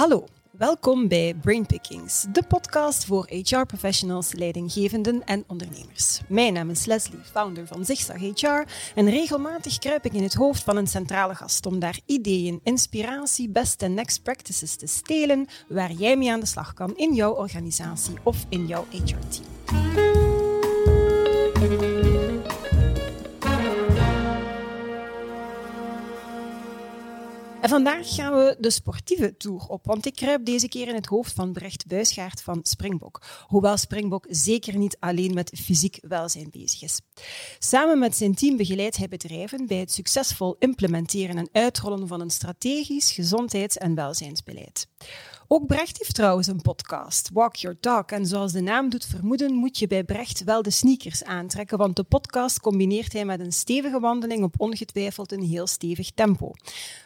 Hallo, welkom bij Brainpickings, de podcast voor HR-professionals, leidinggevenden en ondernemers. Mijn naam is Leslie, founder van Zigzag HR en regelmatig kruip ik in het hoofd van een centrale gast om daar ideeën, inspiratie, best en next practices te stelen waar jij mee aan de slag kan in jouw organisatie of in jouw HR-team. En vandaag gaan we de sportieve tour op, want ik kruip deze keer in het hoofd van Brecht Buisgaard van Springbok. Hoewel Springbok zeker niet alleen met fysiek welzijn bezig is. Samen met zijn team begeleidt hij bedrijven bij het succesvol implementeren en uitrollen van een strategisch gezondheids- en welzijnsbeleid. Ook Brecht heeft trouwens een podcast, Walk Your Talk. En zoals de naam doet vermoeden, moet je bij Brecht wel de sneakers aantrekken, want de podcast combineert hij met een stevige wandeling op ongetwijfeld een heel stevig tempo.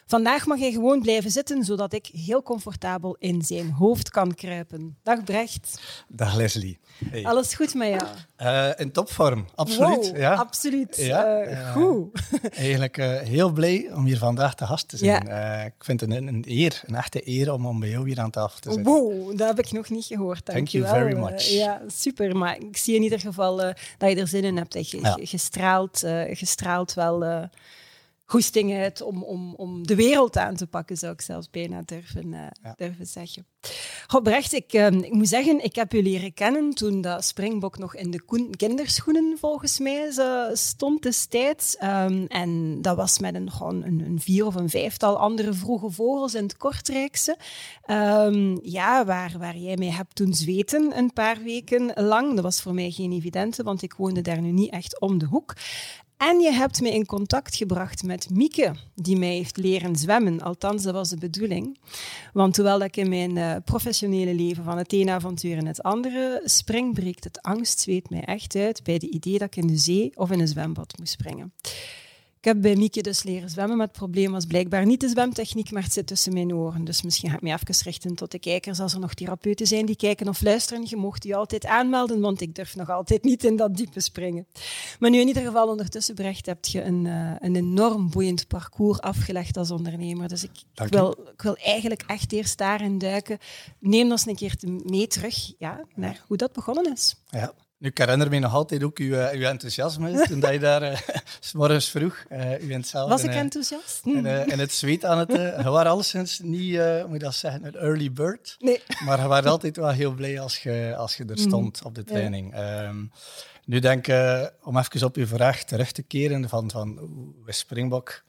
Vandaag mag hij gewoon blijven zitten, zodat ik heel comfortabel in zijn hoofd kan kruipen. Dag Brecht. Dag Leslie. Hey. Alles goed met jou? Uh, in topvorm, absoluut. Wow, ja. Absoluut. Ja, uh, goed. eigenlijk heel blij om hier vandaag te gast te zijn. Ja. ik vind het een, een, eer, een echte eer om, om bij jou hier aan tafel te. Wow, dat heb ik nog niet gehoord. Dank Thank you wel. very much. ja, super. Maar ik zie in ieder geval dat je er zin in hebt. Dat je ja. gestraald, gestraald wel goesting uit om, om, om de wereld aan te pakken, zou ik zelfs bijna durven, uh, ja. durven zeggen. Goh, Brecht, ik, uh, ik moet zeggen, ik heb jullie leren kennen toen dat Springbok nog in de kinderschoenen volgens mij stond destijds. Um, en dat was met een, gewoon een, een, vier of een vijftal andere vroege vogels in het Kortrijkse. Um, ja, waar, waar jij mij hebt toen zweten een paar weken lang. Dat was voor mij geen evidente, want ik woonde daar nu niet echt om de hoek. En je hebt me in contact gebracht met Mieke, die mij heeft leren zwemmen. Althans, dat was de bedoeling. Want terwijl ik in mijn uh, professionele leven van het ene avontuur in het andere spring, breekt het angstzweet mij echt uit bij de idee dat ik in de zee of in een zwembad moest springen. Ik heb bij Mieke dus leren zwemmen, maar het probleem was blijkbaar niet de zwemtechniek, maar het zit tussen mijn oren. Dus misschien ga ik me even richten tot de kijkers. Als er nog therapeuten zijn die kijken of luisteren, je mocht je altijd aanmelden, want ik durf nog altijd niet in dat diepe springen. Maar nu in ieder geval ondertussen, Brecht, heb je een, uh, een enorm boeiend parcours afgelegd als ondernemer. Dus ik, ik, wil, ik wil eigenlijk echt eerst daarin duiken. Neem ons een keer mee terug ja, naar hoe dat begonnen is. Ja. Nu, ik herinner me nog altijd ook uw, uh, uw enthousiasme toen dat je daar uh, s morgens vroeg. Uh, u bent zelf Was ik enthousiast? In, in, het zweet aan het. je was alleszins niet, moet je dat zeggen, een early bird. Nee. Maar je was altijd wel heel blij als je, als je er stond mm. op de training. Ja. Um, nu denk ik, om even op uw vraag terug te keren, van, van hoe is Springbok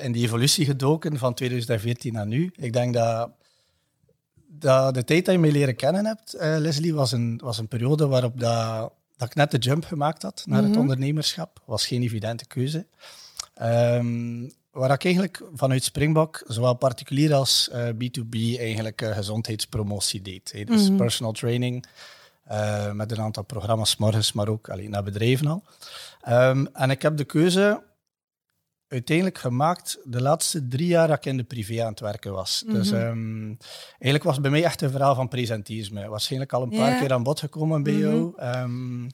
in die evolutie gedoken van 2014 naar nu. Ik denk dat dat de tijd dat je me leren kennen hebt, uh, Leslie, was een, was een periode waarop dat, dat ik net de jump gemaakt had naar het Mhm. ondernemerschap. was geen evidente keuze. Um, waar ik eigenlijk vanuit Springbok, zowel particulier als uh, B2B, eigenlijk uh, gezondheidspromotie deed. Hey, dus Mhm. personal training, uh, met een aantal programma's morgens, maar ook allee, naar bedrijven al. Um, en ik heb de keuze uiteindelijk gemaakt de laatste drie jaar dat ik in de privé aan het werken was. Mhm. Dus um, eigenlijk was het bij mij echt een verhaal van presentisme. Waarschijnlijk al een paar keer aan bod gekomen bij Mhm. jou. Um,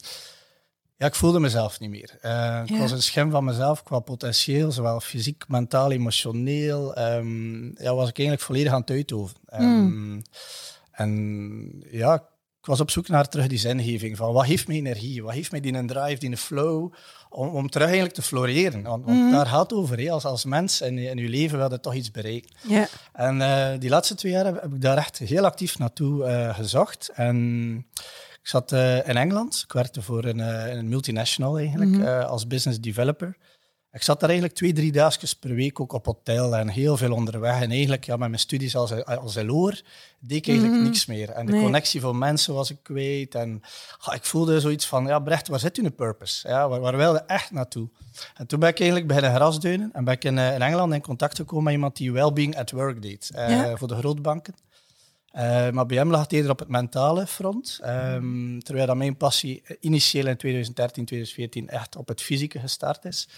ja, ik voelde mezelf niet meer. Uh, ik Ja. was een schim van mezelf qua potentieel, zowel fysiek, mentaal, emotioneel. Um, ja, was ik eigenlijk volledig aan het uitoven. Um, En ja, ik was op zoek naar terug die zingeving van wat heeft mij energie, wat heeft mij die een drive, die een flow, om, om terug eigenlijk te floreren. Want, want Mhm. daar gaat het over. Als, als mens in, in je leven wil je toch iets bereiken. En uh, die laatste twee jaar heb, heb, ik daar echt heel actief naartoe uh, gezocht. En ik zat uh, in Engeland, ik werkte voor een, een multinational eigenlijk, Mhm. als business developer. Ik zat daar eigenlijk twee, drie dagjes per week ook op hotel en heel veel onderweg. En eigenlijk ja, met mijn studies als, als LO'er deed ik eigenlijk Mhm. niks meer. En de Nee. connectie van mensen was ik kwijt. En ja, ik voelde zoiets van, ja Brecht, waar zit u een purpose? Ja, waar, waar wil je echt naartoe? En toen ben ik eigenlijk beginnen grasduinen en ben ik in, uh, in Engeland in contact gekomen met iemand die Wellbeing at Work deed. Ja. Voor de grootbanken. Uh, maar bij hem lag het eerder op het mentale front. Um, terwijl dat mijn passie initieel in 2013, 2014 echt op het fysieke gestart is.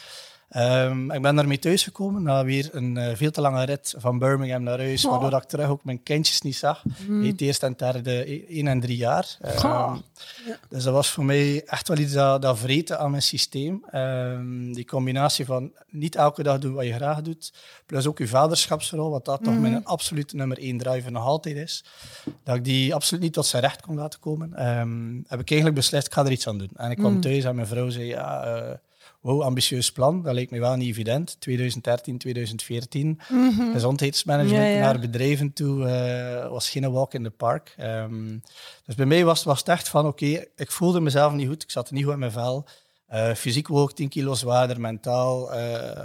Um, ik ben daarmee thuisgekomen na weer een uh, veel te lange rit van Birmingham naar huis, oh. waardoor ik terug ook mijn kindjes niet zag. Mm. Het eerste en derde, 1 en 3 jaar. Um, oh. ja. Dus dat was voor mij echt wel iets dat, dat vreten aan mijn systeem. Um, die combinatie van niet elke dag doen wat je graag doet, plus ook je vaderschapsrol, wat dat mm. toch mijn absolute nummer één driver nog altijd is, dat ik die absoluut niet tot zijn recht kon laten komen, heb ik eigenlijk beslist, ik ga er iets aan doen. En ik kwam mm. thuis en mijn vrouw zei, ja... Uh, wow, ambitieus plan. Dat leek me wel niet evident. 2013, 2014. Mm Gezondheidsmanagement naar bedrijven toe uh, was geen walk in the park. Um, dus bij mij was, was het echt van, oké, ik voelde mezelf niet goed. Ik zat niet goed in mijn vel. Uh, fysiek woog 10 kilo zwaarder, mentaal uh,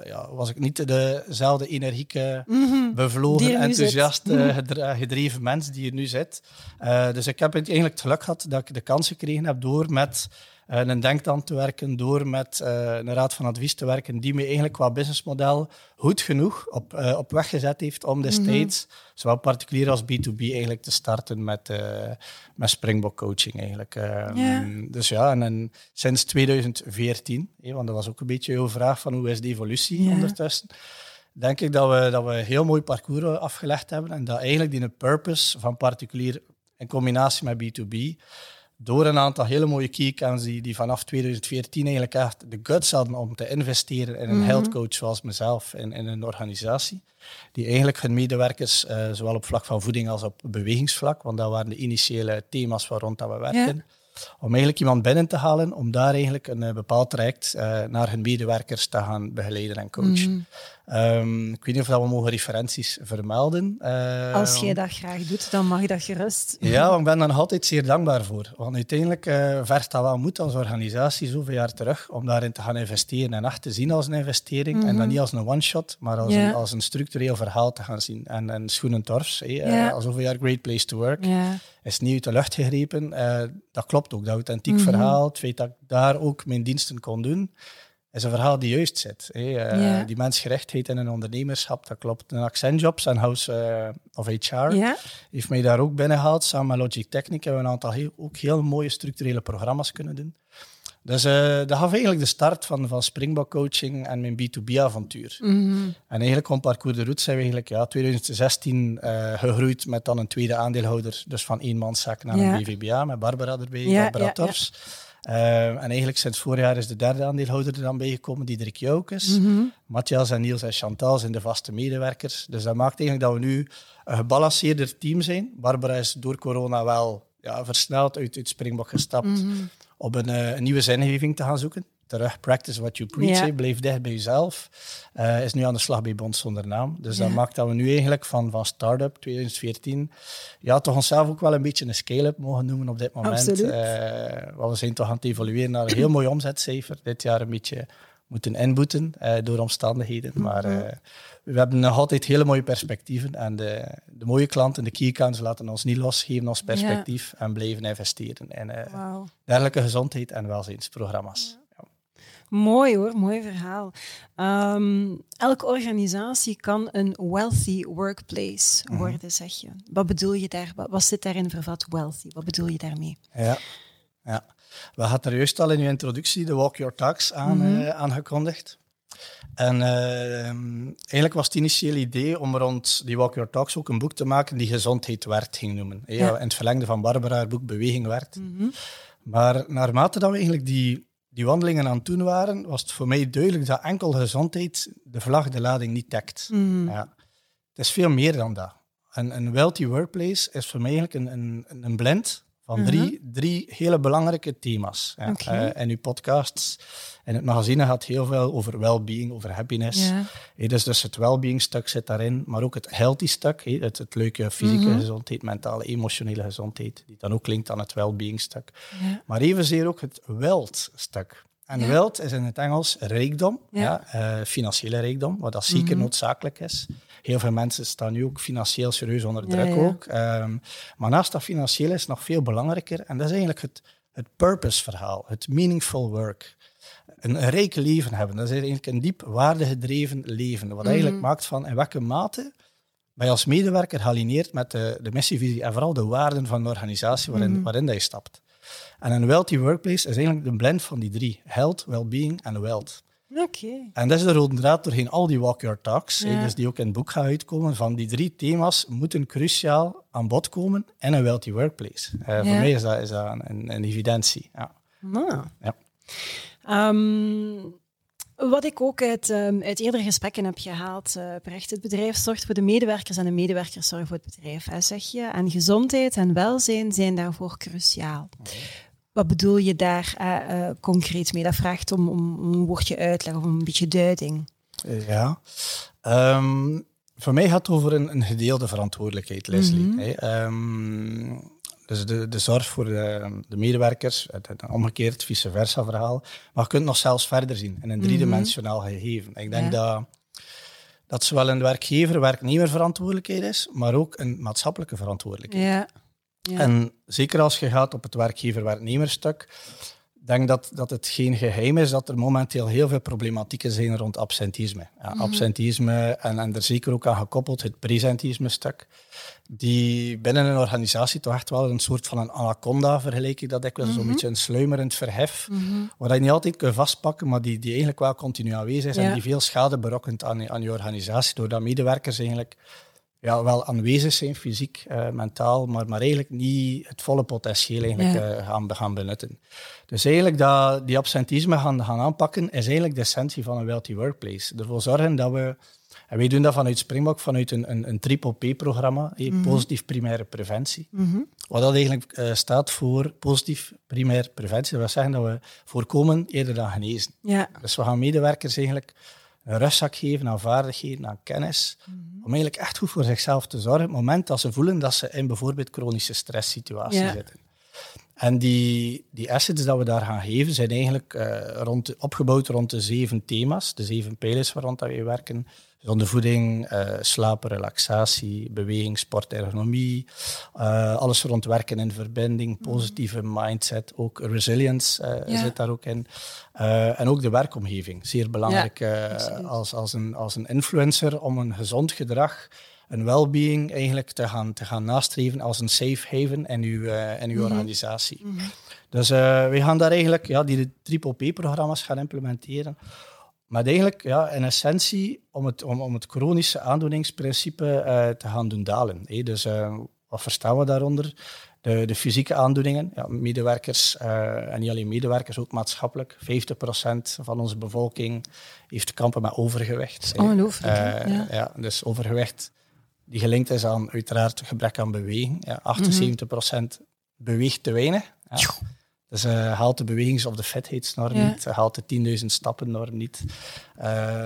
ja, was ik niet dezelfde energieke, mm -hmm. bevlogen, enthousiaste, mhm. gedreven mens die er nu zit. Uh, dus ik heb eigenlijk het geluk gehad dat ik de kans gekregen heb door met uh, een denktank te werken, door met uh, een raad van advies te werken, die me eigenlijk qua businessmodel goed genoeg op, uh, op weg gezet heeft om destijds, mm -hmm. zowel particulier als B2B, eigenlijk te starten met, met Springbok coaching. Eigenlijk. Yeah. Dus ja, en, en, sinds 2014, want dat was ook een beetje jouw vraag van hoe is de evolutie yeah. ondertussen denk ik dat we, dat we een heel mooi parcours afgelegd hebben en dat eigenlijk die purpose van particulier in combinatie met B2B door een aantal hele mooie keyaccounts die, die vanaf 2014 eigenlijk echt de guts hadden om te investeren in een mm health coach zoals mezelf in, in een organisatie. Die eigenlijk hun medewerkers, uh, zowel op vlak van voeding als op bewegingsvlak, want dat waren de initiële thema's waar rond dat we werken. Om eigenlijk iemand binnen te halen, om daar eigenlijk een uh, bepaald traject uh, naar hun medewerkers te gaan begeleiden en coachen. Mm Um, ik weet niet of we mogen referenties vermelden. Uh, Als jij dat graag doet, dan mag je dat gerust. Ja, want ik ben daar nog altijd zeer dankbaar voor. Want uiteindelijk uh, vergt dat wel moed als organisatie zoveel jaar terug om daarin te gaan investeren en echt te zien als een investering. En dan mhm. niet als een one-shot, maar als, een, als een structureel verhaal te gaan zien. En, en schoenen torfs, hey, uh, al zoveel jaar Great Place to Work, ja. is niet uit de lucht gegrepen. Uh, dat klopt ook, dat authentiek mm verhaal. Het feit dat ik daar ook mijn diensten kon doen is een verhaal die juist zit. Uh, Die mensgerechtheid in een ondernemerschap, dat klopt. Een Accentjobs en House uh, of HR heeft mij daar ook binnengehaald. Samen met Logic Technic hebben we een aantal heel, ook heel mooie structurele programma's kunnen doen. Dus uh, dat gaf eigenlijk de start van, van Springbok coaching en mijn B2B-avontuur. Mhm. En eigenlijk op Parcours de Route zijn we eigenlijk ja, 2016 gegroeid met dan een tweede aandeelhouder. Dus van één manszaak naar een BVBA met Barbara erbij, Barbara Torfs. Uh, en eigenlijk sinds voorjaar is de derde aandeelhouder er dan bijgekomen, Diederik Joukes. Mm Matthias en Niels en Chantal zijn de vaste medewerkers. Dus dat maakt eigenlijk dat we nu een gebalanceerder team zijn. Barbara is door corona wel ja, versneld uit, uit Springbok gestapt mm om een, uh, een nieuwe zingeving te gaan zoeken terug practice what you preach. Ja. Blijf dicht bij jezelf. Uh, is nu aan de slag bij Bond zonder naam. Dus dat maakt dat we nu eigenlijk van, van start-up 2014 ja, toch onszelf ook wel een beetje een scale-up mogen noemen op dit moment. Uh, we zijn toch aan het evolueren naar een heel mooi omzetcijfer. Dit jaar een beetje moeten inboeten uh, door omstandigheden. Maar we hebben nog altijd hele mooie perspectieven. En de, de mooie klanten, de key accounts, laten ons niet los, geven ons perspectief en blijven investeren in wow. dergelijke gezondheid en welzijnsprogramma's. Mooi hoor, mooi verhaal. Um, elke organisatie kan een wealthy workplace mhm. worden, zeg je. Wat bedoel je daar? Wat, zit daarin vervat wealthy? Wat bedoel je daarmee? Ja, ja. we hadden er juist al in uw introductie de Walk Your Talks aan, mm -hmm. uh, aangekondigd. En uh, eigenlijk was het initiële idee om rond die Walk Your Talks ook een boek te maken die Gezondheid werd ging noemen. Ja. In het verlengde van Barbara, haar boek Beweging werd. Mm -hmm. Maar naarmate dat we eigenlijk die die wandelingen aan het doen waren, was het voor mij duidelijk dat enkel gezondheid de vlag, de lading niet dekt. Mm. Ja. Het is veel meer dan dat. En een wealthy workplace is voor mij eigenlijk een, een, een blend van drie, mhm. drie hele belangrijke thema's. Ja. Okay. Uh, en uw podcasts en het magazine gaat heel veel over well-being, over happiness. Dus, dus het well-being stuk zit daarin, maar ook het healthy stuk, het, het leuke fysieke mhm. gezondheid, mentale, emotionele gezondheid, die dan ook klinkt aan het well-being stuk. Maar evenzeer ook het wealth stuk. En ja. wealth is in het Engels rijkdom, ja. Uh, financiële rijkdom, wat dat zeker mhm. noodzakelijk is. Heel veel mensen staan nu ook financieel serieus onder druk ook. Um, maar naast dat financieel is nog veel belangrijker, en dat is eigenlijk het, het purpose-verhaal, het meaningful work. Een, een rijk leven hebben, dat is eigenlijk een diep waardegedreven leven. Wat eigenlijk mhm. maakt van in welke mate ben je als medewerker gealineerd met de, de missievisie en vooral de waarden van de organisatie waarin, mm waarin dat je stapt. En een wealthy workplace is eigenlijk een blend van die drie: health, well-being en wealth. Oké. En dat is de rode draad doorheen al die Walk Your Talks, dus die ook in het boek gaan uitkomen. Van die drie thema's moeten cruciaal aan bod komen in een wealthy workplace. Uh, Voor mij is dat, is dat een, een evidentie. Ja. Nou. ja. Um, wat ik ook uit, um, uit eerdere gesprekken heb gehaald, uh, Brecht, het bedrijf zorgt voor de medewerkers en de medewerkers zorgen voor het bedrijf, hè, zeg je. En gezondheid en welzijn zijn daarvoor cruciaal. Wat bedoel je daar uh, uh, concreet mee? Dat vraagt om, om, om, een woordje uitleg of een beetje duiding. Ja. Um, voor mij gaat het over een, een gedeelde verantwoordelijkheid, Leslie. Mm -hmm. Dus de, de zorg voor de, de medewerkers, het, het, omgekeerd vice versa verhaal. Maar je kunt nog zelfs verder zien in een mhm. driedimensionaal gegeven. Ik denk dat, dat zowel een werkgever, werknemer verantwoordelijkheid is, maar ook een maatschappelijke verantwoordelijkheid. Ja. Ja. En zeker als je gaat op het werkgever-werknemerstuk, denk dat, dat het geen geheim is dat er momenteel heel veel problematieken zijn rond absentisme. Ja, mhm. Absentisme en, en er zeker ook aan gekoppeld het presentisme-stuk die binnen een organisatie toch echt wel een soort van een anaconda, vergelijk ik dat ik wel, zo'n mhm. beetje een sluimerend verhef, mm waar je niet altijd kunt vastpakken, maar die, die eigenlijk wel continu aanwezig is en die veel schade berokkent aan, aan je organisatie, doordat medewerkers eigenlijk ja, wel aanwezig zijn, fysiek, uh, mentaal, maar, maar eigenlijk niet het volle potentieel eigenlijk, uh, gaan, gaan benutten. Dus eigenlijk dat die absentisme gaan, gaan aanpakken, is eigenlijk de essentie van een wealthy workplace. Ervoor zorgen dat we en wij doen dat vanuit Springbok, vanuit een, een, een triple P-programma, mm positief primaire preventie. Mhm. Wat dat eigenlijk uh, staat voor positief primaire preventie. Dat wil zeggen dat we voorkomen eerder dan genezen. Ja. Dus we gaan medewerkers eigenlijk een rugzak geven aan vaardigheden, aan kennis, mhm. om eigenlijk echt goed voor zichzelf te zorgen op het moment dat ze voelen dat ze in bijvoorbeeld chronische stresssituaties ja. zitten. En die, die assets dat we daar gaan geven, zijn eigenlijk uh, rond, opgebouwd rond de zeven thema's, de zeven pijlers waar rond we werken. Gezonde voeding, uh, slapen, relaxatie, beweging, sport, ergonomie. Uh, alles rond werken in verbinding, mhm. positieve mindset, ook resilience uh, zit daar ook in. en ook de werkomgeving, zeer belangrijk als, als, een, als een influencer om een gezond gedrag een well-being eigenlijk te gaan, te gaan nastreven als een safe haven in uw, in uw mhm. organisatie. Mm Dus we gaan daar eigenlijk ja, die triple P-programma's gaan implementeren maar eigenlijk, ja, in essentie, om het, om, om het chronische aandoeningsprincipe uh, te gaan doen dalen. Hey, dus uh, wat verstaan we daaronder? De, de fysieke aandoeningen, ja, medewerkers, uh, en niet alleen medewerkers, ook maatschappelijk. 50% van onze bevolking heeft te kampen met overgewicht. Ongelooflijk. Ja. ja. dus overgewicht die gelinkt is aan uiteraard gebrek aan beweging. Ja, 78% beweegt te weinig. Ja. Dus uh, haalt de bewegings- of de vetheidsnorm ja. niet, haalt de 10.000 stappennorm niet. Uh,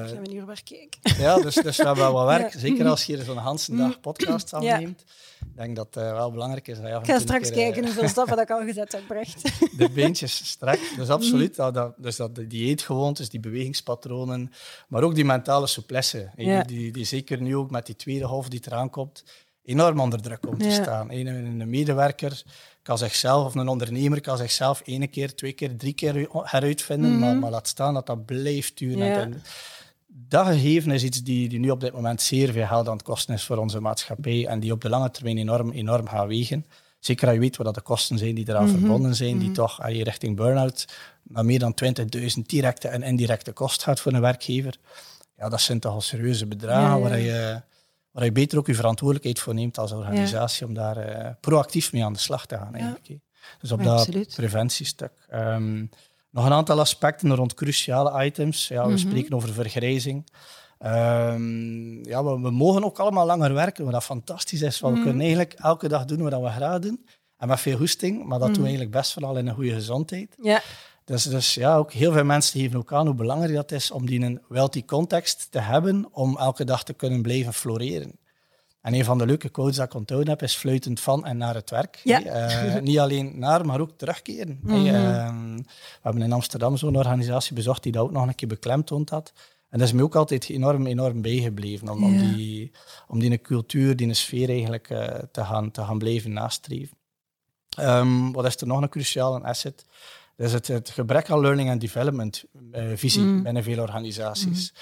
Zijn we nu weer kijken? Ja, dus, dus we hebben wel wat werk. Zeker als je zo'n Hansen dag podcast aanneemt. Ik denk dat het uh, wel belangrijk is. Dat je ik ga straks keer, kijken hoeveel stappen dat ik al gezet heb, Brecht. De beentjes strak. Dus absoluut. Dat, dat, dus dat de dieetgewoontes, die bewegingspatronen, maar ook die mentale souplesse. Ja. Die, die, die, zeker nu ook met die tweede half die eraan komt, enorm onder druk komt te staan. Een, een medewerker kan zichzelf, of een ondernemer kan zichzelf één keer, twee keer, drie keer heruitvinden, mm maar, maar laat staan dat dat blijft duren. dat gegeven is iets die, die nu op dit moment zeer veel geld aan het kosten is voor onze maatschappij en die op de lange termijn enorm, enorm gaat wegen. Zeker als je weet wat de kosten zijn die eraan mhm. verbonden zijn, die mhm. toch als je richting burn-out naar meer dan 20.000 directe en indirecte kosten gaat voor een werkgever. Ja, dat zijn toch al serieuze bedragen waar je waar je beter ook je verantwoordelijkheid voor neemt als organisatie om daar uh, proactief mee aan de slag te gaan. Eigenlijk. Dus op dat preventiestuk. Um, nog een aantal aspecten rond cruciale items. Ja, we mhm. spreken over vergrijzing. Um, ja, we, we, mogen ook allemaal langer werken, wat dat fantastisch is. Want We mhm. kunnen eigenlijk elke dag doen wat we graag doen. En met veel hoesting, maar dat doen we mhm. eigenlijk best vooral in een goede gezondheid. Ja. Dus, dus ja, ook heel veel mensen geven ook aan hoe belangrijk dat is om die een wealthy context te hebben om elke dag te kunnen blijven floreren. En een van de leuke quotes dat ik onthouden heb, is fluitend van en naar het werk. Ja. Uh, niet alleen naar, maar ook terugkeren. Mm -hmm. we hebben in Amsterdam zo'n organisatie bezocht die dat ook nog een keer beklemtoond had. En dat is me ook altijd enorm, enorm bijgebleven, om, om, die, om die cultuur, die sfeer eigenlijk uh, te, gaan, te gaan blijven nastreven. Um, wat is er nog een cruciaal asset? Dus het, het gebrek aan learning and development uh, visie mm. binnen veel organisaties. Mm.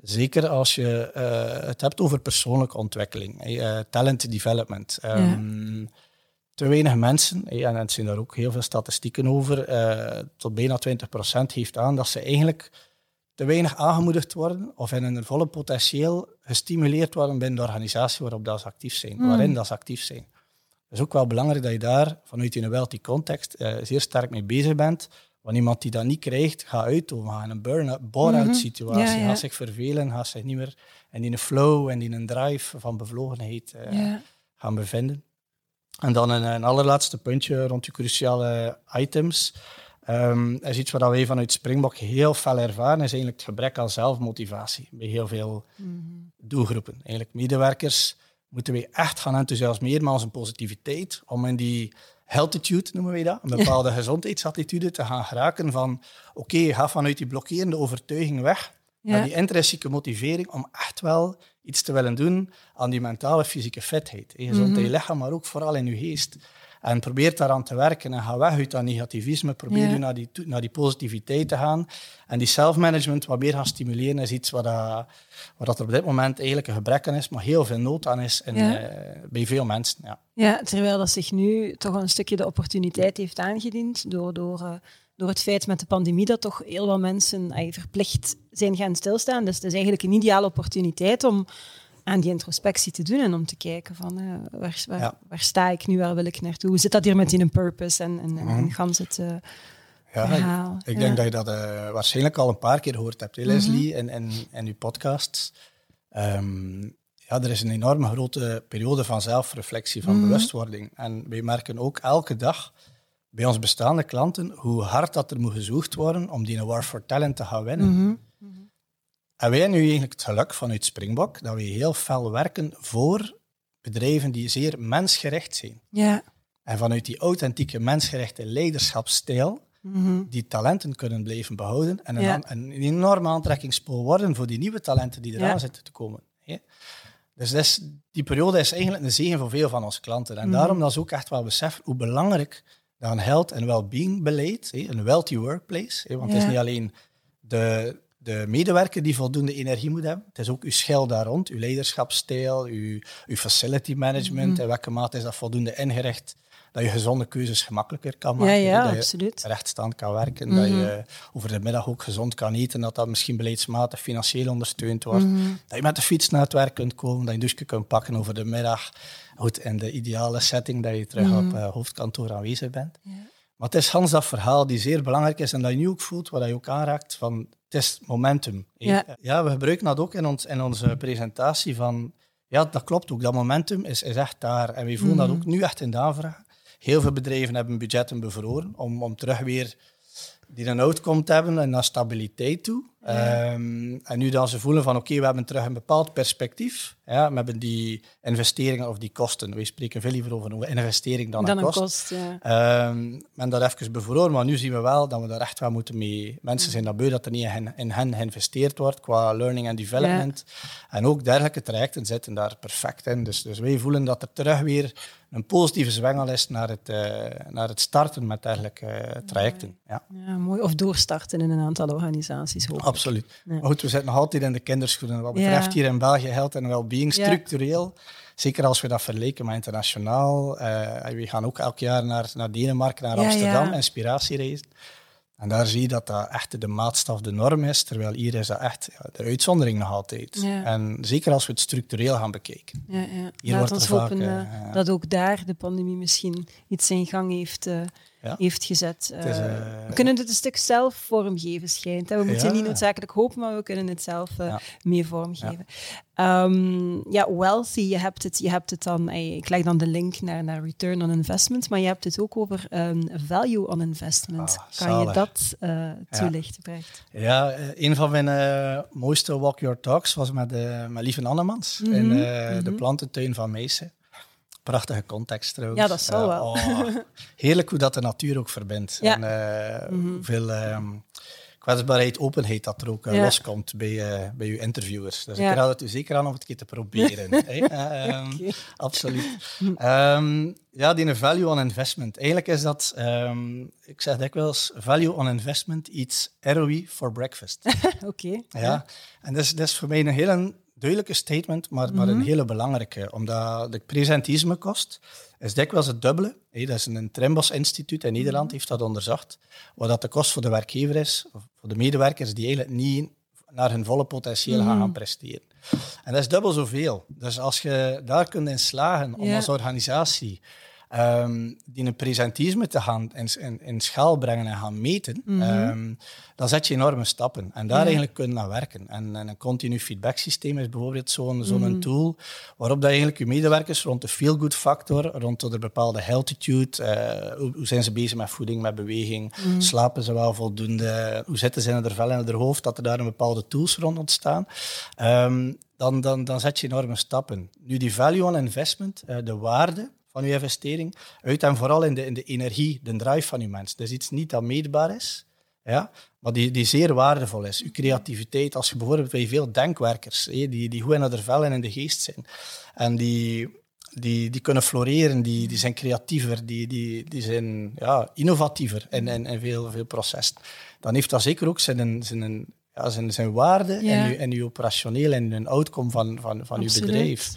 Zeker als je uh, het hebt over persoonlijke ontwikkeling, uh, talent development. Um, Te weinig mensen, en er zijn daar ook heel veel statistieken over, tot bijna 20% geeft aan dat ze eigenlijk te weinig aangemoedigd worden of in hun volle potentieel gestimuleerd worden binnen de organisatie waarop dat ze actief zijn, Hmm. waarin dat ze actief zijn. Het is ook wel belangrijk dat je daar vanuit je wealthy context eh, zeer sterk mee bezig bent. Want iemand die dat niet krijgt, gaat uit gaat in een burn-out, bore-out situatie, Mhm. Ja. gaat zich vervelen, gaat zich niet meer in die flow en in een drive van bevlogenheid eh, Ja. gaan bevinden. En dan een, een allerlaatste puntje rond die cruciale items. Ehm is iets wat wij vanuit Springbok heel fel ervaren, is eigenlijk het gebrek aan zelfmotivatie bij heel veel Mhm. doelgroepen. Eigenlijk medewerkers moeten wij echt gaan enthousiasmeren met onze positiviteit, om in die healthitude, noemen wij dat, een bepaalde gezondheidsattitude te gaan geraken van oké, ga vanuit die blokkerende overtuiging weg naar die intrinsieke motivering om echt wel iets te willen doen aan die mentale, fysieke fitheid. in je lichaam, maar ook vooral in je geest. En probeer daaraan te werken en ga weg uit dat negativisme. Probeer Ja. je naar die, naar die positiviteit te gaan. En die self-management wat meer gaan stimuleren is iets wat, dat, wat dat er op dit moment eigenlijk een gebrek aan is, maar heel veel nood aan is in, Ja. eh, bij veel mensen. Ja. Ja, terwijl dat zich nu toch een stukje de opportuniteit heeft aangediend door, door, eh, door het feit met de pandemie dat toch heel wat mensen eh, verplicht zijn gaan stilstaan. Dus het is eigenlijk een ideale opportuniteit om aan die introspectie te doen en om te kijken van eh, waar, waar, Ja. waar sta ik nu, waar wil ik naartoe, hoe zit dat hier met in een purpose en, en, en, Mhm. en gans het eh, Ja, ik, verhaal. ik Ja. denk dat je dat eh, waarschijnlijk al een paar keer gehoord hebt, hè, Leslie, in, in, in uw podcasts. Ehm, ja, er is een enorme grote periode van zelfreflectie, van Mhm. bewustwording. En wij merken ook elke dag bij onze bestaande klanten hoe hard dat er moet gezocht worden om die War for Talent te gaan winnen. Mhm. En wij hebben nu eigenlijk het geluk vanuit Springbok dat we heel fel werken voor bedrijven die zeer mensgericht zijn. Ja. En vanuit die authentieke mensgerichte leiderschapsstijl Mhm. die talenten kunnen blijven behouden en een, Ja. aan- een enorme aantrekkingspool worden voor die nieuwe talenten die eraan Ja. zitten te komen. Dus is- die periode is eigenlijk een zegen voor veel van onze klanten. En Mhm. daarom dat ze ook echt wel beseffen hoe belangrijk dat een health en well-being beleid, een wealthy workplace, want het is niet alleen de, de medewerker die voldoende energie moet hebben, het is ook uw schil daar rond, uw leiderschapsstijl, uw, uw facility management, Mhm. in welke mate is dat voldoende ingericht, dat je gezonde keuzes gemakkelijker kan maken. ja, dat je absoluut. rechtstaand kan werken, dat je over de middag ook gezond kan eten, dat dat misschien beleidsmatig financieel ondersteund wordt, Mhm. dat je met de fiets naar het werk kunt komen, dat je een douche kunt pakken over de middag. Goed, in de ideale setting dat je terug Mhm. op eh, hoofdkantoor aanwezig bent. Maar het is Hans dat verhaal die zeer belangrijk is en dat je nu ook voelt, wat je ook aanraakt, van het is momentum. hè. Ja. we gebruiken dat ook in, ons, in onze presentatie van, ja, dat klopt ook, dat momentum is, is echt daar. En we voelen dat Mhm. ook nu echt in de aanvraag. Heel veel bedrijven hebben budgetten bevroren om, om terug weer die een outcome te hebben en naar stabiliteit toe. Ehm, en nu dan ze voelen van oké, we hebben terug een bepaald perspectief. Ja, we hebben die investeringen of die kosten. We spreken veel liever over een investering dan, Dan een een kost. kost, ja. Ehm, men dat even bevroren, maar nu zien we wel dat we daar echt wel moeten mee. Mensen zijn dat beu dat er niet in hen, in hen geïnvesteerd wordt qua learning and development. En ook dergelijke trajecten zitten daar perfect in. Dus, dus wij voelen dat er terug weer een positieve zwengel is naar het, eh, naar het starten met dergelijke eh, trajecten. Ja, ja, mooi. Of doorstarten in een aantal organisaties. hopelijk. Absoluut. Ja. Maar goed, we zitten nog altijd in de kinderschoenen. Wat betreft hier in België health en well-being Ja. structureel. Zeker als we dat vergelijken met internationaal. eh, we gaan ook elk jaar naar, naar Denemarken, naar Amsterdam, inspiratiereizen. En daar zie je dat dat echt de maatstaf, de norm is. Terwijl hier is dat echt ja, de uitzondering nog altijd. Ja. En zeker als we het structureel gaan bekijken. Ja, ja. Hier Laat wordt ons er vaak, hopen eh, eh, dat ook daar de pandemie misschien iets in gang heeft, eh, Ja. heeft gezet. Is, Eh, eh, we kunnen het een stuk zelf vormgeven, schijnt. hè. We moeten niet noodzakelijk hopen, maar we kunnen het zelf eh, Ja. mee vormgeven. Ehm, ja, wealthy, je hebt het, je hebt het dan, ik leg dan de link naar, naar return on investment, maar je hebt het ook over ehm, value on investment. Ah, kan je dat toelichten, Brecht? Ja, een van mijn mooiste Walk Your Talks was met, met Lieve Annemans Mhm, in eh, de mhm. plantentuin van Meijsen. Prachtige context trouwens. Ja, dat zal Eh, wel. oh, heerlijk hoe dat de natuur ook verbindt. Ja. En eh, Mhm. hoeveel ehm, kwetsbaarheid, openheid dat er ook eh, Ja. loskomt bij, eh, bij uw interviewers. Dus Ja. ik raad het u zeker aan om het een keer te proberen. Eh, ehm. Absoluut. Ehm, ja, die value on investment. Eigenlijk is dat, ehm, ik zeg dikwijls, value on investment eats ROI for breakfast. Oké. Ja, en dat is, dat is voor mij een hele duidelijke statement, maar, maar Mhm. een hele belangrijke. Omdat de presentismekost is dikwijls het dubbele. Hé, dat is een Trimbos instituut in Nederland, Mhm. heeft dat onderzocht. Wat dat de kost voor de werkgever is, of voor de medewerkers die eigenlijk niet naar hun volle potentieel gaan, gaan presteren. En dat is dubbel zoveel. Dus als je daar kunt in slagen om als organisatie um, die een presentisme te gaan in, in, in, schaal brengen en gaan meten, mm -hmm. dan zet je enorme stappen. En daar eigenlijk kunnen naar werken. En, en een continu feedback systeem is bijvoorbeeld zo'n zo'n mm tool waarop dat eigenlijk je medewerkers rond de feel-good factor, rond de bepaalde healtitude, uh, hoe, hoe, zijn ze bezig met voeding, met beweging, mhm. slapen ze wel voldoende, hoe zitten ze in er vel in hun hoofd, dat er daar een bepaalde tools rond ontstaan. Um, dan, dan, dan zet je enorme stappen. Nu, die value on investment, uh, de waarde, van je investering uit en vooral in de, in de energie, de drive van je mens. Dat is iets niet dat meetbaar is, ja, maar die, die zeer waardevol is. Je creativiteit, als je bijvoorbeeld bij veel denkwerkers, die, die goed in de vel en in de geest zijn, en die, die, die kunnen floreren, die, die zijn creatiever, die, die, die zijn ja, innovatiever in, in, in veel, veel processen. Dan heeft dat zeker ook zijn, zijn, ja, zijn, zijn waarde ja. in, je, in je operationeel en een outcome van, van, van je bedrijf.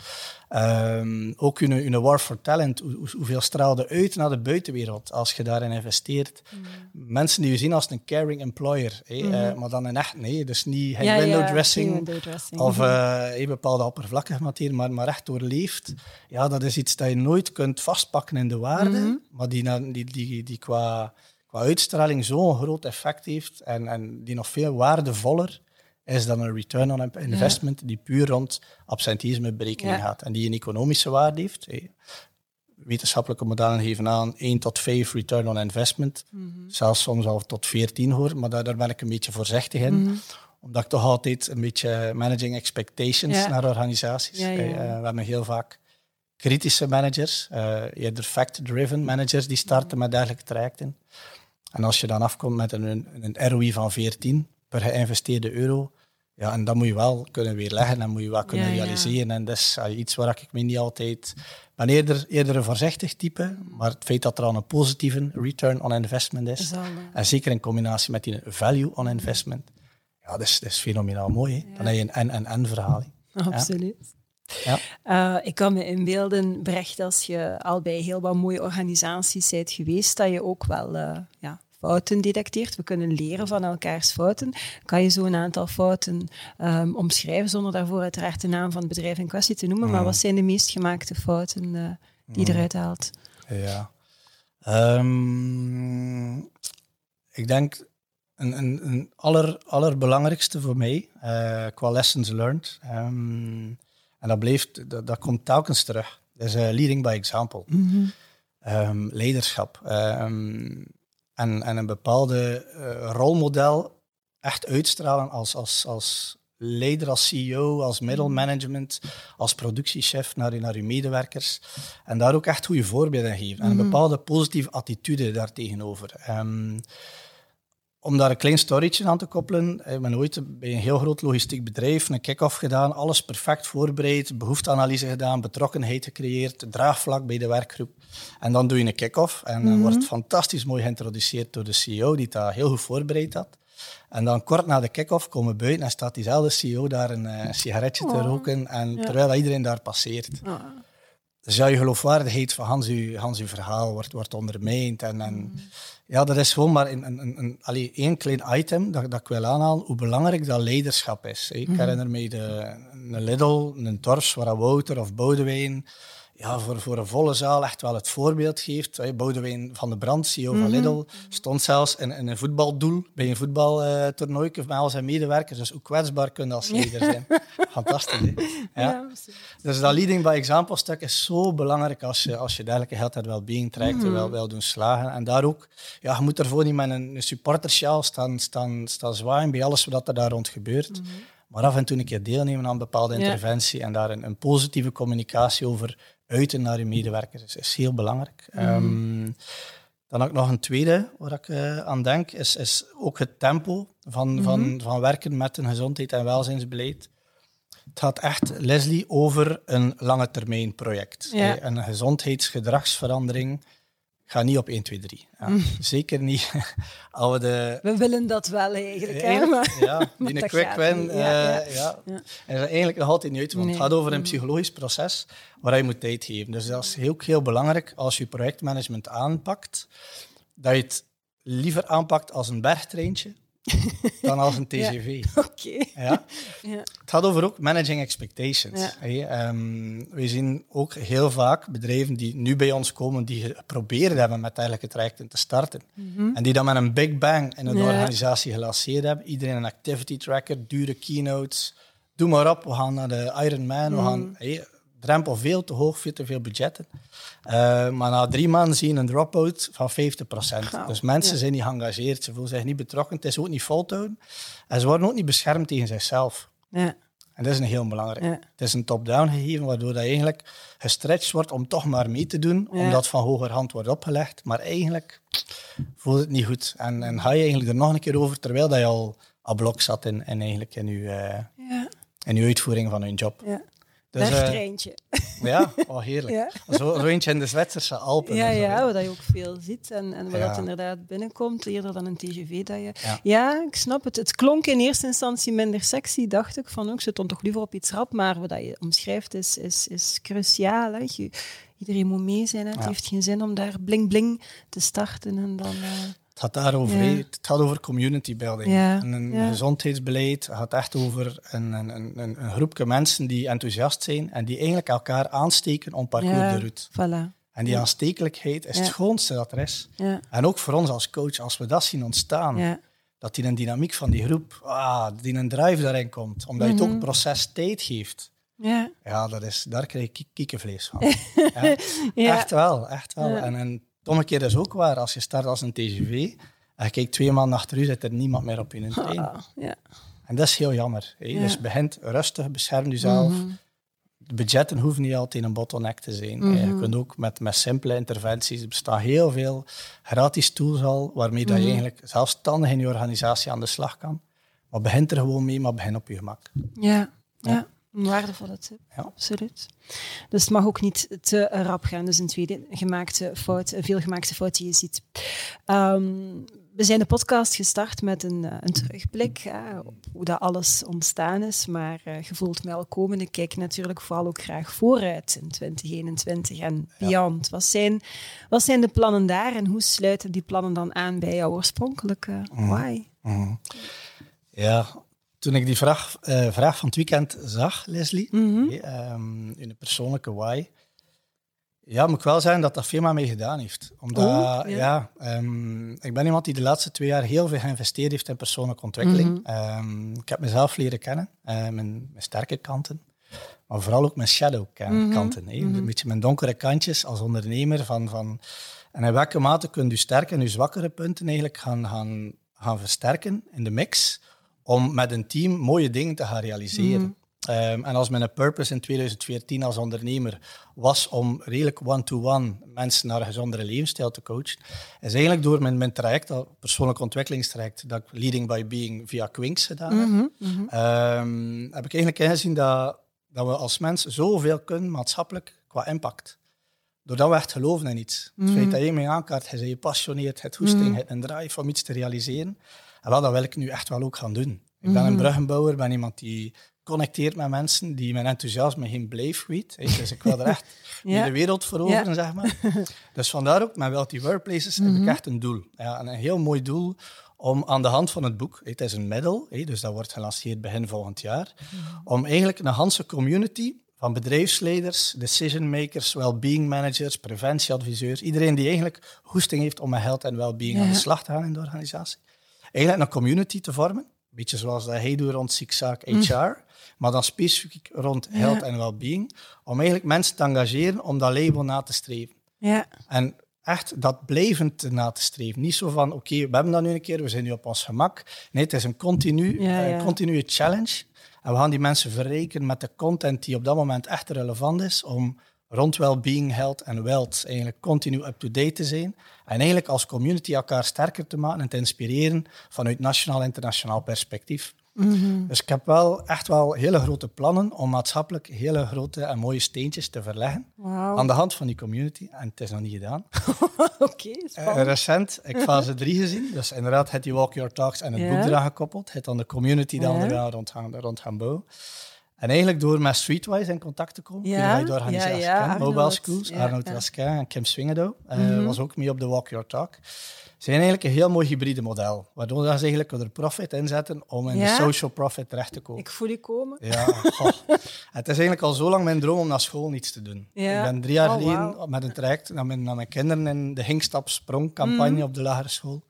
Um, ook in een war for talent, hoe, hoeveel straalde uit naar de buitenwereld als je daarin investeert. Mm. Mensen die je zien als een caring employer, hey, mm. uh, maar dan in echt, nee, dus niet ja, window, ja, dressing, window dressing of uh, bepaalde oppervlakkige materie, maar, maar echt doorleeft. Ja, dat is iets dat je nooit kunt vastpakken in de waarde, mm -hmm. maar die, die, die, die qua, qua uitstraling zo'n groot effect heeft en, en die nog veel waardevoller is dan een return on investment die puur rond absenteïsme berekening gaat en die een economische waarde heeft. Wetenschappelijke modellen geven aan 1 tot 5 return on investment, mm zelfs soms al tot 14 hoor, maar daar, daar ben ik een beetje voorzichtig in. Mhm. Omdat ik toch altijd een beetje managing expectations naar organisaties. Uh, we hebben heel vaak kritische managers, uh, eerder fact-driven managers, die starten met dergelijke trajecten. En als je dan afkomt met een, een ROI van 14 per geïnvesteerde euro, ja, en dat moet je wel kunnen weerleggen en moet je wel kunnen realiseren. En dat is iets waar ik me niet altijd... ben eerder, eerder een voorzichtig type, maar het feit dat er al een positieve return on investment is, en zeker in combinatie met die value on investment, ja, dat is, dat is fenomenaal mooi. Hè? Dan heb je een en-en-en verhaal. Absoluut. Ja. Uh, ik kan me inbeelden, Brecht, als je al bij heel wat mooie organisaties bent geweest, dat je ook wel uh, ja, fouten detecteert. We kunnen leren van elkaars fouten. Kan je zo een aantal fouten um, omschrijven zonder daarvoor uiteraard de naam van het bedrijf in kwestie te noemen? Maar mm. wat zijn de meest gemaakte fouten uh, die mm. eruit haalt? Ja. Um, ik denk een, een, een aller, allerbelangrijkste voor mij uh, qua lessons learned. Um, en dat, bleef, dat, dat, komt telkens terug. Dat is uh, leading by example. Mm -hmm. um, leiderschap. Um, en, en een bepaalde uh, rolmodel echt uitstralen als, als, als leider, als CEO, als middelmanagement, als productiechef naar, naar uw medewerkers. En daar ook echt goede voorbeelden geven. En een mhm. bepaalde positieve attitude daartegenover. Um, om daar een klein storytje aan te koppelen. Ik ben ooit bij een heel groot logistiek bedrijf een kick-off gedaan, alles perfect voorbereid, behoefteanalyse gedaan, betrokkenheid gecreëerd, draagvlak bij de werkgroep. En dan doe je een kick-off en dan mhm. wordt fantastisch mooi geïntroduceerd door de CEO, die dat heel goed voorbereid had. En dan kort na de kick-off komen we buiten en staat diezelfde CEO daar een uh, sigaretje te oh. roken, en terwijl iedereen daar passeert. Oh. Dus ja, je geloofwaardigheid van Hans, uw, Hans uw verhaal wordt, wordt ondermijnd. En, en ja, dat is gewoon maar een, een, een, een allee, één klein item dat, dat ik wil aanhalen, hoe belangrijk dat leiderschap is. Ik mhm. herinner me de, een Lidl, een Torfs, waar Wouter of Boudewijn ja, voor, voor een volle zaal echt wel het voorbeeld geeft. Boudewijn van de Brand, CEO van mhm. Lidl, stond zelfs in, in, een voetbaldoel bij een voetbaltoernooi uh, met al zijn medewerkers. Dus hoe kwetsbaar kunnen als leider zijn. Fantastisch, hè? Ja. dus dat leading by example stuk is zo belangrijk als je, als je dergelijke health and well-being trajecten mm -hmm. wil, wil doen slagen. En daar ook, ja, je moet ervoor niet met een, een supportersjaal staan, staan, staan zwaaien bij alles wat er daar rond gebeurt. Mhm. Maar af en toe een keer deelnemen aan een bepaalde interventie en daar een, een positieve communicatie over uiten naar je medewerkers is, is heel belangrijk. Mm. Um, dan ook nog een tweede waar ik uh, aan denk, is, is ook het tempo van, mm -hmm. van, van werken met een gezondheid- en welzijnsbeleid. Het gaat echt, Leslie, over een lange termijn project. Ja. Een gezondheidsgedragsverandering ga niet op 1, 2, 3. Ja, mm. Zeker niet. we, de... we willen dat wel eigenlijk. Hè, maar... Ja, die een quick win. Uh, ja, ja. ja. En dat eigenlijk nog altijd niet uit, want het gaat over een mm. psychologisch proces waar je moet tijd geven. Dus dat is heel, heel belangrijk als je projectmanagement aanpakt, dat je het liever aanpakt als een bergtreintje dan als een TGV. Oké. Ja. Ja. Het gaat over ook managing expectations. Ja. Hey, ehm, we zien ook heel vaak bedrijven die nu bij ons komen, die geprobeerd hebben met dergelijke trajecten te starten. En die dan met een big bang in een organisatie gelanceerd hebben. Iedereen een activity tracker, dure keynotes. Doe maar op, we gaan naar de Ironman. We gaan, hey, drempel veel te hoog, veel te veel budgetten. Eh, maar na drie maanden zie je een drop-out van 50%. Gauw, dus mensen ja. zijn niet geëngageerd, ze voelen zich niet betrokken. Het is ook niet volhouden. En ze worden ook niet beschermd tegen zichzelf. Ja. En dat is een heel belangrijk. Ja. Het is een top-down gegeven, waardoor dat eigenlijk gestretched wordt om toch maar mee te doen, omdat van hogerhand wordt opgelegd. Maar eigenlijk voelt het niet goed. En, en ga je eigenlijk er nog een keer over, terwijl dat je al aan blok zat in, eigenlijk in, je, eh, Ja. in je uitvoering van je job. Ja. Dus, eh, ja, oh, heerlijk. Ja. Zo, zo eentje in de Zwitserse Alpen. Ja, zo, ja, wat je ook veel ziet en, en wat Ja. dat inderdaad binnenkomt, eerder dan een TGV. Dat je... Ja. ja. ik snap het. Het klonk in eerste instantie minder sexy, dacht ik. Van, ook, ik zit dan toch liever op iets rap, maar wat dat je omschrijft is, is, is cruciaal. Hè. Je, iedereen moet mee zijn. Hè. Het heeft geen zin om daar bling-bling te starten en dan... eh, gaat daarover. Ja. Het gaat over community building. Ja, En een ja. gezondheidsbeleid het gaat echt over een, een, een, een, groepje mensen die enthousiast zijn en die eigenlijk elkaar aansteken om parcours de route. Voilà. En die aanstekelijkheid is het schoonste dat er is. Ja, En ook voor ons als coach, als we dat zien ontstaan, dat die een dynamiek van die groep, ah, die een drive daarin komt, omdat je het ook Mhm. een proces tijd geeft. ja. Ja, dat is, daar krijg ik kiekenvlees van. Echt wel, echt wel. En, en een keer is ook waar, als je start als een TGV en je kijkt twee maanden achter u, zit er niemand meer op in een trein. Ja. En dat is heel jammer. Hè? Dus begint rustig, bescherm jezelf. Mhm. De budgetten hoeven niet altijd een bottleneck te zijn. Mhm. Je kunt ook met, met simpele interventies, er bestaan heel veel gratis tools al, waarmee dat je Mhm. eigenlijk zelfstandig in je organisatie aan de slag kan. Maar begint er gewoon mee, maar begin op je gemak. Ja, ja. Een waardevolle tip. Ja. Absoluut. Dus het mag ook niet te rap gaan. Dus een tweede gemaakte fout, een veelgemaakte fout die je ziet. Ehm, we zijn de podcast gestart met een, eh, een terugblik hè, op hoe dat alles ontstaan is. Maar eh je voelt mij al komen. Ik kijk natuurlijk vooral ook graag vooruit in 2021 en beyond. Wat, zijn, wat zijn de plannen daar en hoe sluiten die plannen dan aan bij jouw oorspronkelijke why? Mhm. Ja, toen ik die vraag, eh, vraag van het weekend zag, Leslie, Mhm. hè, ehm, in de persoonlijke why, ja, moet ik wel zeggen dat dat veel met mij gedaan heeft. Omdat, Oh, ja. ja, ehm, ik ben iemand die de laatste twee jaar heel veel geïnvesteerd heeft in persoonlijke ontwikkeling. Mhm. Ehm, ik heb mezelf leren kennen, eh, mijn, mijn sterke kanten, maar vooral ook mijn shadow kan- Mhm. kanten. Een beetje mijn donkere kantjes als ondernemer. Van, van, en in welke mate kun je sterke en je zwakkere punten eigenlijk gaan, gaan, gaan versterken in de mix om met een team mooie dingen te gaan realiseren. Ehm, en als mijn purpose in 2014 als ondernemer was om redelijk one-to-one mensen naar een gezondere levensstijl te coachen, is eigenlijk door mijn, mijn traject, dat persoonlijk ontwikkelingstraject, dat ik Leading by Being via Quinks gedaan heb, Mhm, mhm. Ehm, heb ik eigenlijk ingezien dat, dat we als mens zoveel kunnen maatschappelijk qua impact. Doordat we echt geloven in iets. Het feit dat je mij aankaart, je bent gepassioneerd, het hoesting, het een drive om iets te realiseren. En wel, dat wil ik nu echt wel ook gaan doen. Ik ben een bruggenbouwer, ben iemand die connecteert met mensen, die mijn enthousiasme geen hè. Dus ik wil er echt Ja. de wereld veroveren, zeg maar. Dus vandaar ook, met Wealthy Workplaces heb ik echt een doel. Ja, en een heel mooi doel om aan de hand van het boek, het is een middel, dus dat wordt gelanceerd begin volgend jaar, om eigenlijk een Hanse community van bedrijfsleiders, decision makers, well-being managers, preventieadviseurs, iedereen die eigenlijk hoesting heeft om met health en well-being aan de Ja. slag te gaan in de organisatie. Eigenlijk een community te vormen, een beetje zoals dat hij doet rond ziekzaak HR, maar dan specifiek rond health en well-being, om eigenlijk mensen te engageren om dat label na te streven. Ja, En echt dat blijvend na te streven. Niet zo van, oké, we hebben dat nu een keer, we zijn nu op ons gemak. Nee, het is een continu, Ja, eh, continue challenge. En we gaan die mensen verrijken met de content die op dat moment echt relevant is, om rond well-being, health en wealth eigenlijk continu up-to-date te zijn. En eigenlijk als community elkaar sterker te maken en te inspireren vanuit nationaal en internationaal perspectief. Mhm. Dus ik heb wel echt wel hele grote plannen om maatschappelijk hele grote en mooie steentjes te verleggen aan de hand van die community. En het is nog niet gedaan. Oké, Eh, spannend. recent, ik fase 3 gezien. Dus inderdaad, het die Walk Your Talks en het boek eraan gekoppeld. Het dan de community dan eraan rond gaan, rond gaan bouwen. En eigenlijk door met Streetwise in contact te komen, ja, de organisatie ja, ja, Mobile Schools, ja, Arnold ja. en Kim Swingedo, uh, mm was ook mee op de Walk Your Talk zijn eigenlijk een heel mooi hybride model. Waardoor ze eigenlijk er profit inzetten om in de social profit terecht te komen. Ik voel je komen. Ja, het is eigenlijk al zo lang mijn droom om naar school niets te doen. Ik ben drie jaar oh, geleden met een traject naar mijn, naar mijn kinderen in de Hingstap Sprong-campagne mm. op de lagere school.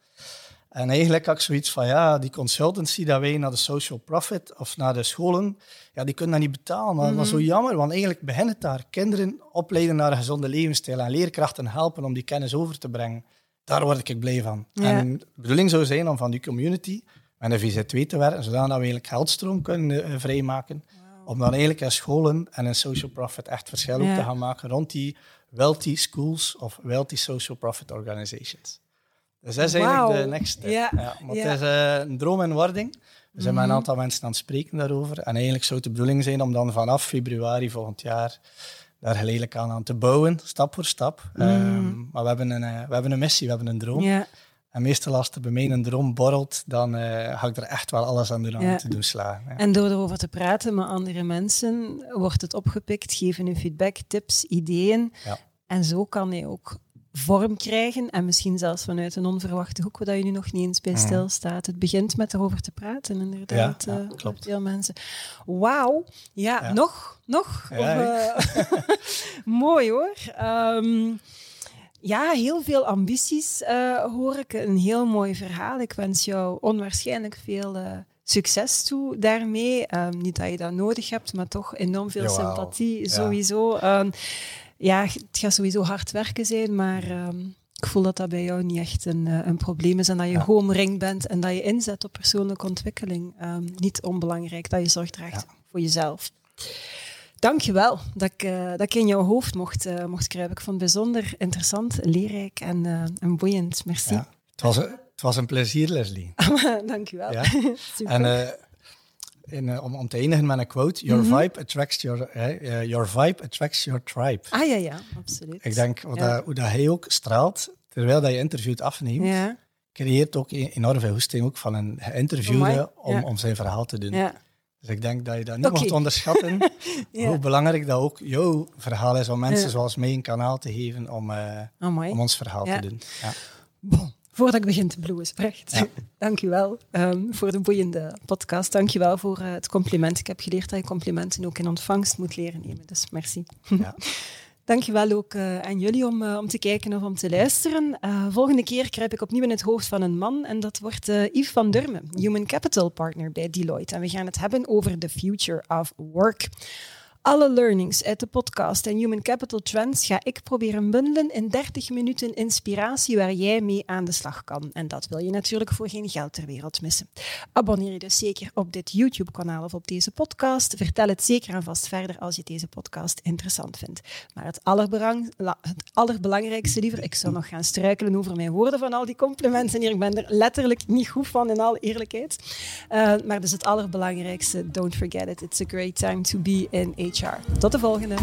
En eigenlijk had ik zoiets van, ja, die consultancy dat wij naar de social profit of naar de scholen, ja, die kunnen dat niet betalen. Maar dat is zo mm. jammer, want eigenlijk begint het daar. Kinderen opleiden naar een gezonde levensstijl en leerkrachten helpen om die kennis over te brengen daar word ik blij van. En de bedoeling zou zijn om van die community met een VZ2 te werken, zodat we eigenlijk geldstroom kunnen uh, vrijmaken. Om dan eigenlijk in scholen en in social profit echt verschil te gaan maken rond die wealthy schools of wealthy social profit organizations. Dus dat is eigenlijk de next step. Ja. maar het is uh, een droom in wording. We zijn met een mhm. aantal mensen aan het spreken daarover. En eigenlijk zou het de bedoeling zijn om dan vanaf februari volgend jaar daar geleidelijk aan, aan te bouwen, stap voor stap. Mm. Ehm, maar we hebben, een, uh, we hebben een missie, we hebben een droom. Ja. En meestal als er bij mij een droom borrelt, dan uh, ga ik er echt wel alles aan doen om te doen slagen. Ja. En door erover te praten met andere mensen, wordt het opgepikt, geven hun feedback, tips, ideeën. En zo kan hij ook vorm krijgen en misschien zelfs vanuit een onverwachte hoek, waar je nu nog niet eens bij mhm. stilstaat. Het begint met erover te praten, inderdaad. Ja, uh, klopt. Veel mensen. Wauw. Ja, nog? Nog? Of, uh, mooi hoor. Um, ja, heel veel ambities uh, hoor ik. Een heel mooi verhaal. Ik wens jou onwaarschijnlijk veel succes toe daarmee. Um, niet dat je dat nodig hebt, maar toch enorm veel sympathie sowieso. Um, ja, het gaat sowieso hard werken zijn, maar ehm, ik voel dat dat bij jou niet echt een, uh, een probleem is en dat je ja. geomringd bent en dat je inzet op persoonlijke ontwikkeling. Um, niet onbelangrijk, dat je zorg draagt voor jezelf. Dankjewel dat ik, uh, dat ik in jouw hoofd mocht, uh, mocht kruipen. Ik vond het bijzonder interessant, leerrijk en, en boeiend. Merci. Ja, het, was, het was een plezier, Leslie. Dankjewel. Ja. En in, uh, om, om te eindigen met een quote: Your mhm. vibe attracts your, uh, your vibe attracts your tribe. Ah ja, ja, absoluut. Ik denk ja. dat, hoe dat hij ook straalt, terwijl dat je interviewt afneemt, ja. creëert ook e-, enorm veel hoesting ook van een geïnterviewde oh om, om zijn verhaal te doen. Dus ik denk dat je dat niet okay. moet onderschatten, hoe belangrijk dat ook jouw verhaal is om mensen zoals mij een kanaal te geven om, uh, om ons verhaal te doen. Ja. Bon. Voordat ik begin te bloeien, spreekt. Ja. Dank je wel um, voor de boeiende podcast. Dank je wel voor uh, het compliment. Ik heb geleerd dat je complimenten ook in ontvangst moet leren nemen. Dus merci. Ja. Dank je wel ook uh, aan jullie om, uh, om te kijken of om te luisteren. volgende keer kruip ik opnieuw in het hoofd van een man en dat wordt Yves van Durmen, Human Capital Partner bij Deloitte. En we gaan het hebben over the future of work. Alle learnings uit de podcast en Human Capital Trends ga ik proberen bundelen in 30 minuten inspiratie waar jij mee aan de slag kan. En dat wil je natuurlijk voor geen geld ter wereld missen. Abonneer je dus zeker op dit YouTube-kanaal of op deze podcast. Vertel het zeker en vast verder als je deze podcast interessant vindt. Maar het, het allerbelangrijkste liever, ik zou nog gaan struikelen over mijn woorden van al die complimenten hier. Ik ben er letterlijk niet goed van, in alle eerlijkheid. Uh, maar dus het allerbelangrijkste, don't forget it. It's a great time to be in HR. Tot de volgende.